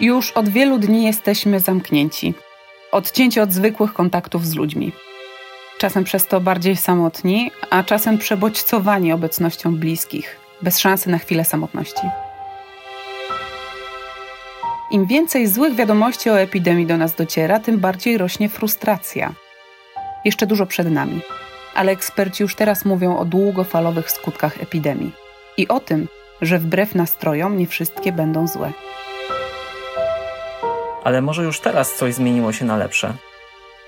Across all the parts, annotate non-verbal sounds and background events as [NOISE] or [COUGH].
Już od wielu dni jesteśmy zamknięci, odcięci od zwykłych kontaktów z ludźmi. Czasem przez to bardziej samotni, a czasem przebodźcowani obecnością bliskich, bez szansy na chwilę samotności. Im więcej złych wiadomości o epidemii do nas dociera, tym bardziej rośnie frustracja. Jeszcze dużo przed nami, ale eksperci już teraz mówią o długofalowych skutkach epidemii i o tym, że wbrew nastrojom nie wszystkie będą złe. Ale może już teraz coś zmieniło się na lepsze?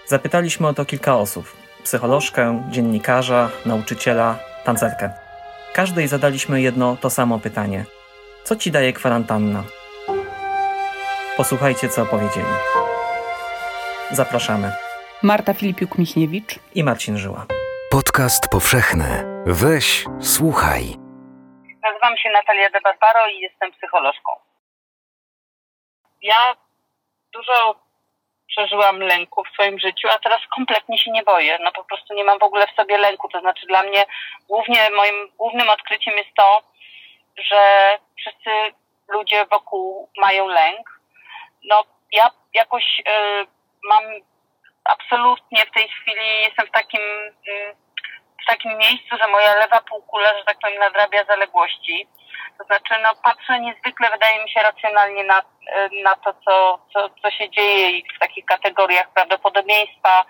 Zapytaliśmy o to kilka osób: psycholożkę, dziennikarza, nauczyciela, tancerkę. Każdej zadaliśmy jedno to samo pytanie: co ci daje kwarantanna? Posłuchajcie, co powiedzieli. Zapraszamy. Marta Filipiuk-Michniewicz i Marcin Żyła. Podcast powszechny. Weź, słuchaj. Nazywam się Natalia De Barbaro i jestem psycholożką. Ja dużo przeżyłam lęku w swoim życiu, a teraz kompletnie się nie boję. No po prostu nie mam w ogóle w sobie lęku. To znaczy dla mnie głównie moim głównym odkryciem jest to, że wszyscy ludzie wokół mają lęk no ja jakoś y, mam absolutnie w tej chwili jestem w takim y, w takim miejscu, że moja lewa półkula, że tak powiem, nadrabia zaległości. To znaczy, no patrzę niezwykle, wydaje mi się, racjonalnie na, y, na to, co, co, co się dzieje i w takich kategoriach prawdopodobieństwa,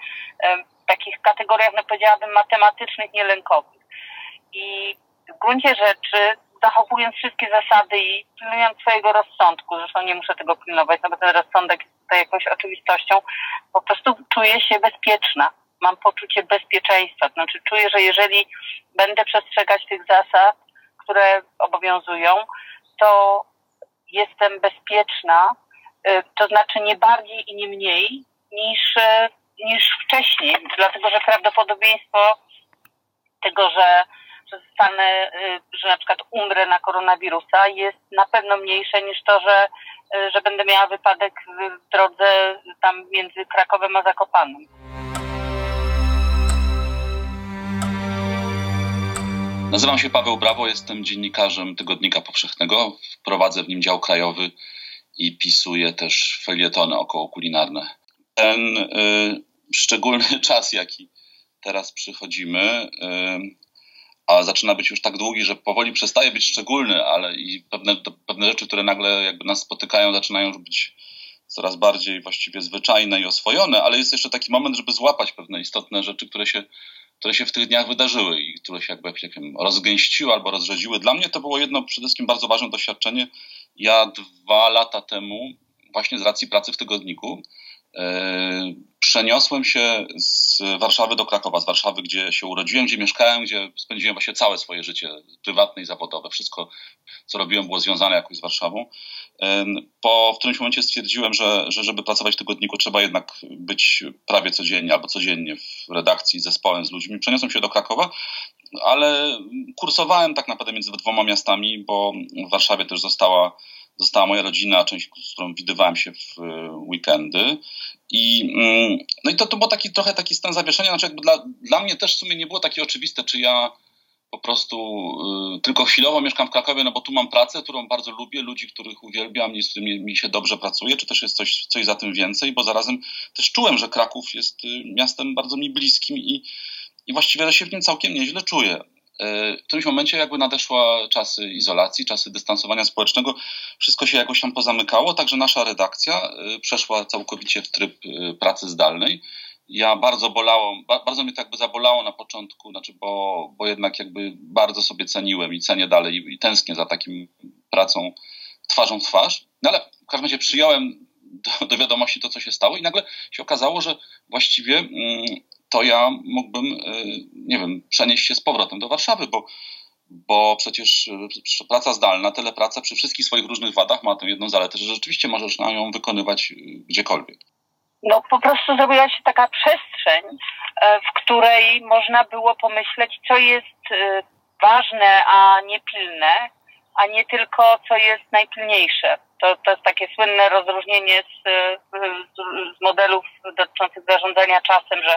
w takich kategoriach, no powiedziałabym, matematycznych, nielękowych. I w gruncie rzeczy zachowując wszystkie zasady i pilnując swojego rozsądku, zresztą nie muszę tego pilnować, no bo ten rozsądek jest tutaj jakąś oczywistością, po prostu czuję się bezpieczna. Mam poczucie bezpieczeństwa. To znaczy czuję, że jeżeli będę przestrzegać tych zasad, które obowiązują, to jestem bezpieczna, y, to znaczy nie bardziej i nie mniej niż, y, niż wcześniej, dlatego że prawdopodobieństwo tego, że zostanę, y, że na przykład umrę na koronawirusa jest na pewno mniejsze niż to, że, że będę miała wypadek w drodze tam między Krakowem a Zakopanem. Nazywam się Paweł Brawo, jestem dziennikarzem Tygodnika Powszechnego. Prowadzę w nim dział krajowy i pisuję też felietony około kulinarne. Ten y, szczególny [LAUGHS] czas, jaki teraz przychodzimy, y, a zaczyna być już tak długi, że powoli przestaje być szczególny, ale i pewne, pewne rzeczy, które nagle jakby nas spotykają, zaczynają już być coraz bardziej właściwie zwyczajne i oswojone, ale jest jeszcze taki moment, żeby złapać pewne istotne rzeczy, które się, które się w tych dniach wydarzyły i które się jakby jak wiem, rozgęściły albo rozrzedziły. Dla mnie to było jedno przede wszystkim bardzo ważne doświadczenie. Ja dwa lata temu, właśnie z racji pracy w tygodniku, przeniosłem się z Warszawy do Krakowa, z Warszawy, gdzie się urodziłem, gdzie mieszkałem, gdzie spędziłem właśnie całe swoje życie prywatne i zawodowe. Wszystko, co robiłem, było związane jakoś z Warszawą. E, po w którymś momencie stwierdziłem, że, że żeby pracować w tygodniku, trzeba jednak być prawie codziennie albo codziennie w redakcji z zespołem, z ludźmi. Przeniosłem się do Krakowa, ale kursowałem tak naprawdę między dwoma miastami, bo w Warszawie też została została moja rodzina, część, z którą widywałem się w e, weekendy. I, mm, no i to, to był taki, trochę taki stan zawieszenia. Znaczy jakby dla, dla mnie też w sumie nie było takie oczywiste, czy ja po prostu y, tylko chwilowo mieszkam w Krakowie, no bo tu mam pracę, którą bardzo lubię, ludzi, których uwielbiam i z którymi mi się dobrze pracuje, czy też jest coś, coś za tym więcej, bo zarazem też czułem, że Kraków jest y, miastem bardzo mi bliskim i, i właściwie się w nim całkiem nieźle czuję. E, w którymś momencie jakby nadeszła czasy izolacji, czasy dystansowania społecznego, wszystko się jakoś tam pozamykało, także nasza redakcja e, przeszła całkowicie w tryb e, pracy zdalnej. Ja bardzo bolało, bardzo mnie tak by zabolało na początku, znaczy bo, bo jednak jakby bardzo sobie ceniłem i cenię dalej i, i tęsknię za takim pracą twarzą w twarz. No ale w każdym razie przyjąłem do, do wiadomości to, co się stało i nagle się okazało, że właściwie mm, to ja mógłbym, y, nie wiem, przenieść się z powrotem do Warszawy, bo, bo przecież y, praca zdalna, telepraca przy wszystkich swoich różnych wadach ma tę jedną zaletę, że rzeczywiście możesz na ją wykonywać y, gdziekolwiek. No po prostu zrobiła się taka przestrzeń, w której można było pomyśleć, co jest ważne, a nie pilne, a nie tylko co jest najpilniejsze. To, to jest takie słynne rozróżnienie z, z, z modelów dotyczących zarządzania czasem, że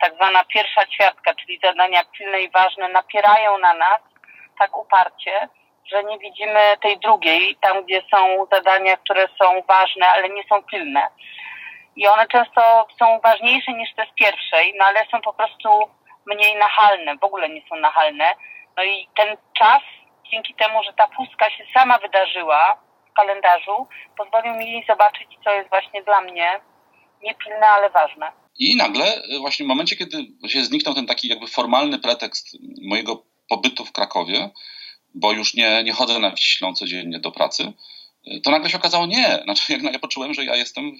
tak zwana pierwsza ćwiartka, czyli zadania pilne i ważne, napierają na nas tak uparcie, że nie widzimy tej drugiej, tam gdzie są zadania, które są ważne, ale nie są pilne. I one często są ważniejsze niż te z pierwszej, no ale są po prostu mniej nachalne, w ogóle nie są nachalne. No i ten czas, dzięki temu, że ta pustka się sama wydarzyła kalendarzu, pozwolił mi zobaczyć, co jest właśnie dla mnie niepilne, ale ważne. I nagle, y, właśnie w momencie, kiedy się zniknął ten taki jakby formalny pretekst mojego pobytu w Krakowie, bo już nie, nie chodzę na Wiślą codziennie do pracy, y, to nagle się okazało, nie. [LAUGHS] Znaczy, jak ja poczułem, że ja jestem,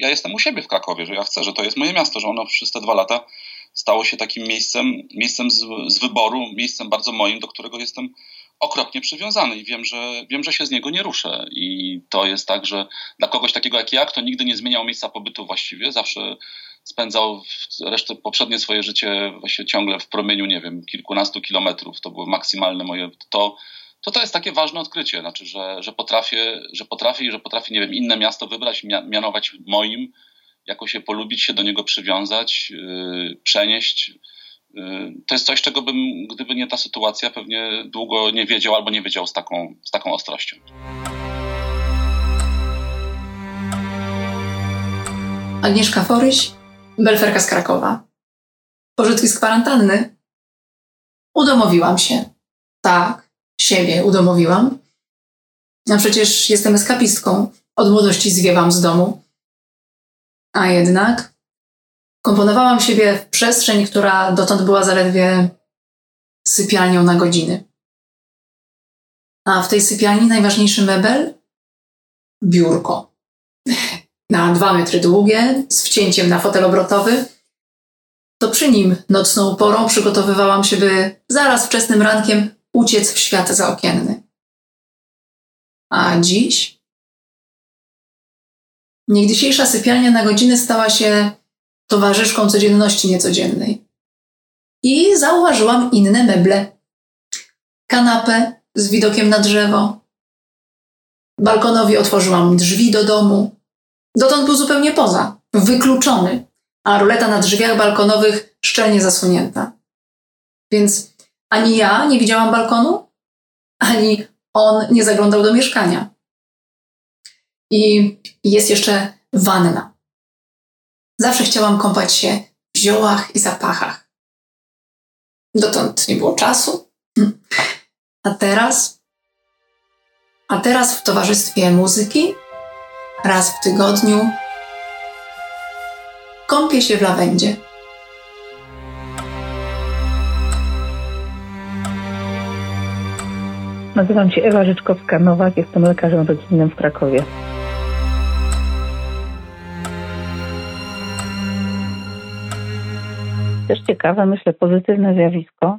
ja jestem u siebie w Krakowie, że ja chcę, że to jest moje miasto, że ono przez te dwa lata stało się takim miejscem, miejscem z, z wyboru, miejscem bardzo moim, do którego jestem okropnie przywiązany i wiem że, wiem, że się z niego nie ruszę. I to jest tak, że dla kogoś takiego jak ja, kto nigdy nie zmieniał miejsca pobytu właściwie, zawsze spędzał resztę poprzednie swoje życie właśnie ciągle w promieniu, nie wiem, kilkunastu kilometrów, to było maksymalne moje, to, to to jest takie ważne odkrycie, znaczy, że, że potrafię, że potrafię i że potrafię, nie wiem, inne miasto wybrać, mianować moim, jakoś się polubić, się do niego przywiązać, yy, przenieść. Yy, to jest coś, czego bym, gdyby nie ta sytuacja, pewnie długo nie wiedział albo nie wiedział z taką, z taką ostrością. Agnieszka Foryś, belferka z Krakowa. Pożytki z kwarantanny. Udomowiłam się. Tak, siebie udomowiłam. A przecież jestem eskapistką. Od młodości zwiewam z domu. A jednak komponowałam siebie w przestrzeń, która dotąd była zaledwie sypialnią na godziny. A w tej sypialni najważniejszy mebel? Biurko. [LAUGHS] Na dwa metry długie, z wcięciem na fotel obrotowy. To przy nim nocną porą przygotowywałam się, by zaraz wczesnym rankiem uciec w świat zaokienny. A dziś Niegdysiejsza sypialnia na godzinę stała się towarzyszką codzienności niecodziennej. I zauważyłam inne meble. Kanapę z widokiem na drzewo. Balkonowi otworzyłam drzwi do domu. Dotąd był zupełnie poza, wykluczony, a ruleta na drzwiach balkonowych szczelnie zasunięta. Więc ani ja nie widziałam balkonu, ani on nie zaglądał do mieszkania. I jest jeszcze wanna. Zawsze chciałam kąpać się w ziołach i zapachach. Dotąd nie było czasu. A teraz? A teraz w towarzystwie muzyki, raz w tygodniu, kąpię się w lawendzie. Nazywam się Ewa Życzkowska-Nowak, jestem lekarzem rodzinnym w Krakowie. Też ciekawe, myślę, pozytywne zjawisko,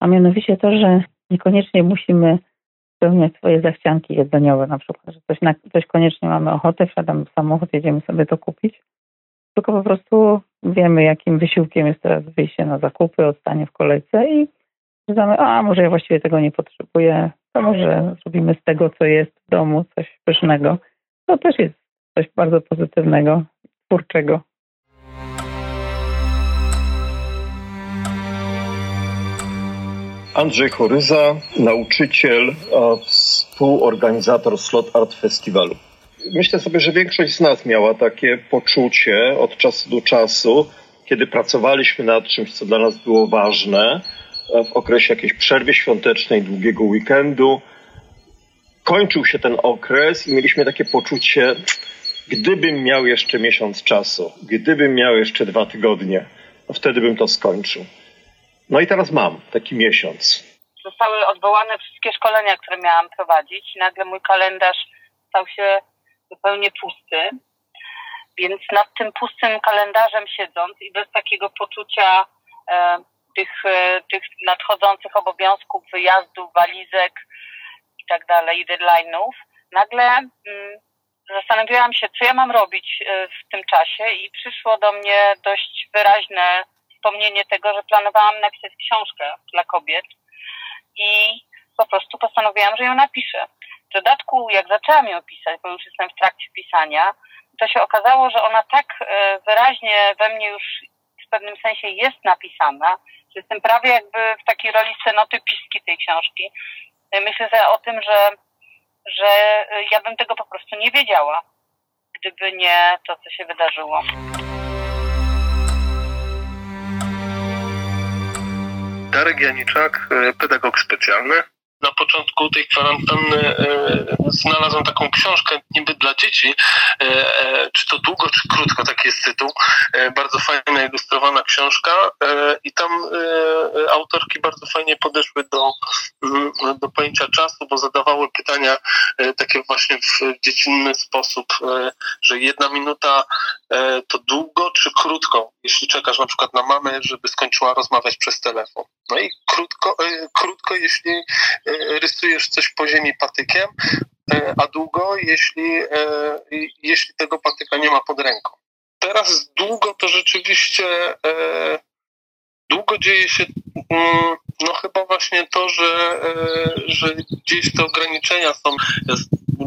a mianowicie to, że niekoniecznie musimy spełniać swoje zachcianki jedzeniowe, na przykład, że coś, na, coś koniecznie mamy ochotę, wsiadamy w samochód, jedziemy sobie to kupić, tylko po prostu wiemy, jakim wysiłkiem jest teraz wyjście na zakupy, odstanie w kolejce i zdamy, a może ja właściwie tego nie potrzebuję, to może zrobimy z tego, co jest w domu, coś pysznego. To też jest coś bardzo pozytywnego, twórczego. Andrzej Choryza, nauczyciel, współorganizator Slot Art Festiwalu. Myślę sobie, że większość z nas miała takie poczucie od czasu do czasu, kiedy pracowaliśmy nad czymś, co dla nas było ważne, w okresie jakiejś przerwy świątecznej, długiego weekendu. Kończył się ten okres i mieliśmy takie poczucie, gdybym miał jeszcze miesiąc czasu, gdybym miał jeszcze dwa tygodnie, wtedy bym to skończył. No i teraz mam taki miesiąc. Zostały odwołane wszystkie szkolenia, które miałam prowadzić nagle mój kalendarz stał się zupełnie pusty. Więc nad tym pustym kalendarzem siedząc i bez takiego poczucia e, tych, e, tych nadchodzących obowiązków, wyjazdów, walizek i tak dalej, i deadline'ów, nagle mm, zastanawiałam się, co ja mam robić e, w tym czasie i przyszło do mnie dość wyraźne wspomnienie tego, że planowałam napisać książkę dla kobiet i po prostu postanowiłam, że ją napiszę. W dodatku, jak zaczęłam ją pisać, bo już jestem w trakcie pisania, to się okazało, że ona tak e, wyraźnie we mnie już w pewnym sensie jest napisana, że jestem prawie jakby w takiej roli scenotypistki tej książki, Myślę sobie o tym, że, że ja bym tego po prostu nie wiedziała, gdyby nie to, co się wydarzyło. Darek Janiczak, e, pedagog specjalny na początku tej kwarantanny e, znalazłem taką książkę niby dla dzieci, e, czy to długo, czy krótko, taki jest tytuł. Bardzo fajna, ilustrowana książka i tam autorki bardzo fajnie podeszły do, mm, do pojęcia czasu, bo zadawały pytania takie właśnie w dziecinny sposób, że jedna minuta to długo czy krótko, jeśli czekasz na przykład na mamę, żeby skończyła rozmawiać przez telefon. No i krótko, krótko jeśli E, rysujesz coś po ziemi patykiem, e, a długo, jeśli, e, jeśli tego patyka nie ma pod ręką. Teraz długo to rzeczywiście długo dzieje się mm, no chyba właśnie to, że, że gdzieś te ograniczenia są. Ja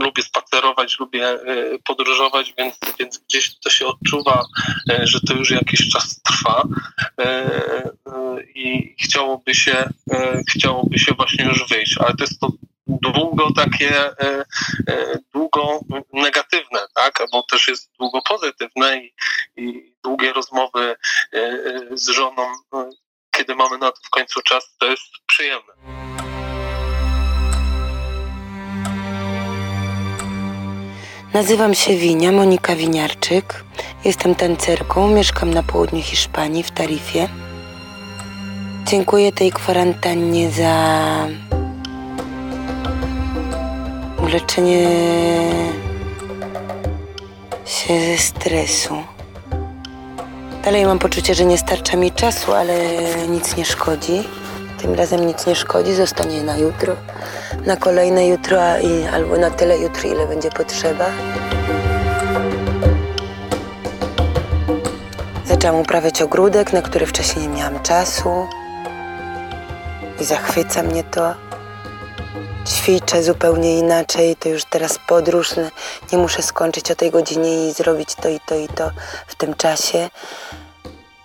lubię spacerować, lubię podróżować, więc, więc gdzieś to się odczuwa, że to już jakiś czas trwa i chciałoby się, chciałoby się właśnie już wyjść, ale to jest to długo takie, e, e, długo negatywne, tak? Bo też jest długo pozytywne i, i długie rozmowy e, z żoną, kiedy mamy na to w końcu czas, to jest przyjemne. Nazywam się Winia, Monika Winiarczyk. Jestem tancerką, mieszkam na południu Hiszpanii, w Tarifie. Dziękuję tej kwarantannie za uleczenie się ze stresu. Dalej mam poczucie, że nie starcza mi czasu, ale nic nie szkodzi. Tym razem nic nie szkodzi, zostanie na jutro, na kolejne jutro, i, albo na tyle jutro, ile będzie potrzeba. Zaczęłam uprawiać ogródek, na który wcześniej nie miałam czasu. I zachwyca mnie to ćwiczę zupełnie inaczej, to już teraz podróż, nie muszę skończyć o tej godzinie i zrobić to i to i to w tym czasie.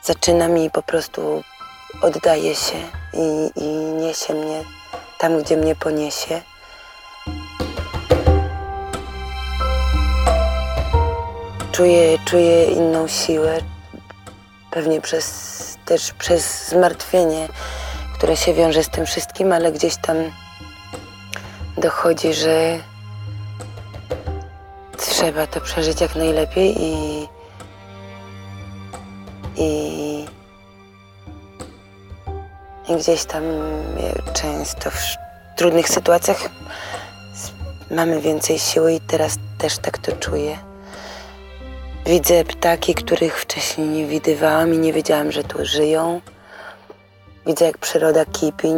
Zaczynam i po prostu oddaję się i, i niesie mnie tam, gdzie mnie poniesie. Czuję, czuję inną siłę, pewnie przez, też przez zmartwienie, które się wiąże z tym wszystkim, ale gdzieś tam dochodzi, że trzeba to przeżyć jak najlepiej i, i, i gdzieś tam często w trudnych sytuacjach mamy więcej siły i teraz też tak to czuję. Widzę ptaki, których wcześniej nie widywałam i nie wiedziałam, że tu żyją. Widzę, jak przyroda kipi,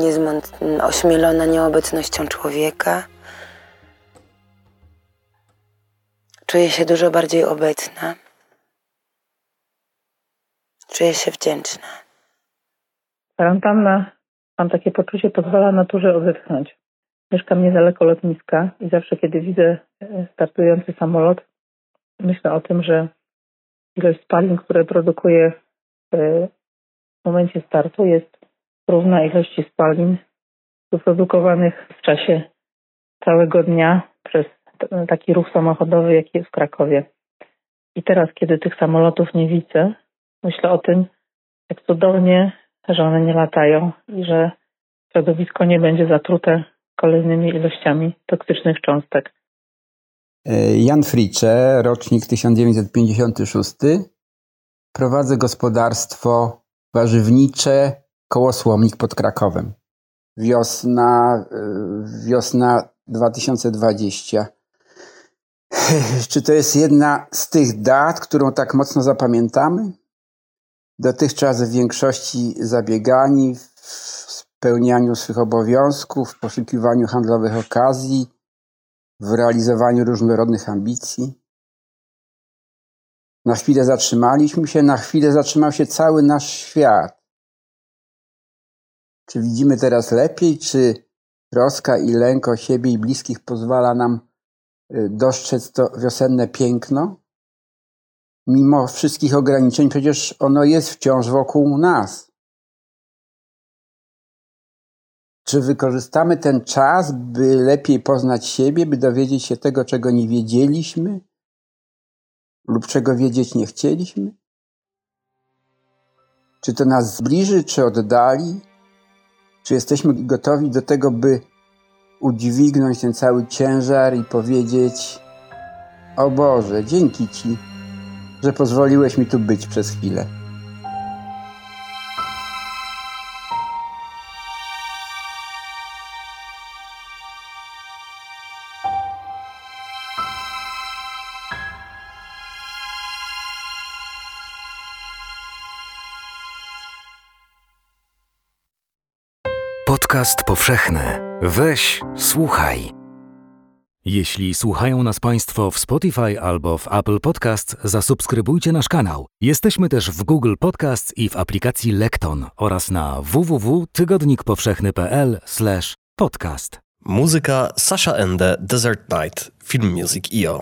ośmielona nieobecnością człowieka. Czuję się dużo bardziej obecna. Czuję się wdzięczna. Kwarantanna, mam takie poczucie, pozwala naturze odetchnąć. Mieszkam niedaleko lotniska i zawsze, kiedy widzę e, startujący samolot, myślę o tym, że ilość spalin, które produkuje w momencie startu jest równa ilości spalin wyprodukowanych w czasie całego dnia przez taki ruch samochodowy, jaki jest w Krakowie. I teraz, kiedy tych samolotów nie widzę, myślę o tym, jak cudownie, że one nie latają i że środowisko nie będzie zatrute kolejnymi ilościami toksycznych cząstek. Jan Fricze, rocznik 1956. Prowadzę gospodarstwo warzywnicze Kołosłomnik pod Krakowem. Wiosna, y, wiosna 2020. Czy to jest jedna z tych dat, którą tak mocno zapamiętamy? Dotychczas w większości zabiegani, w spełnianiu swych obowiązków, w poszukiwaniu handlowych okazji, w realizowaniu różnorodnych ambicji. Na chwilę zatrzymaliśmy się, na chwilę zatrzymał się cały nasz świat. Czy widzimy teraz lepiej, czy troska i lęk o siebie i bliskich pozwala nam y, dostrzec to wiosenne piękno? Mimo wszystkich ograniczeń, przecież ono jest wciąż wokół nas. Czy wykorzystamy ten czas, by lepiej poznać siebie, by dowiedzieć się tego, czego nie wiedzieliśmy lub czego wiedzieć nie chcieliśmy? Czy to nas zbliży, czy oddali? Czy jesteśmy gotowi do tego, by udźwignąć ten cały ciężar i powiedzieć: O Boże, dzięki Ci, że pozwoliłeś mi tu być przez chwilę. Podcast powszechny. Weź, słuchaj. Jeśli słuchają nas Państwo w Spotify albo w Apple Podcast, zasubskrybujcie nasz kanał. Jesteśmy też w Google Podcast i w aplikacji Lekton oraz na www.tygodnikpowszechny.pl/podcast. Muzyka Sasha Ende Desert Night Film Music IO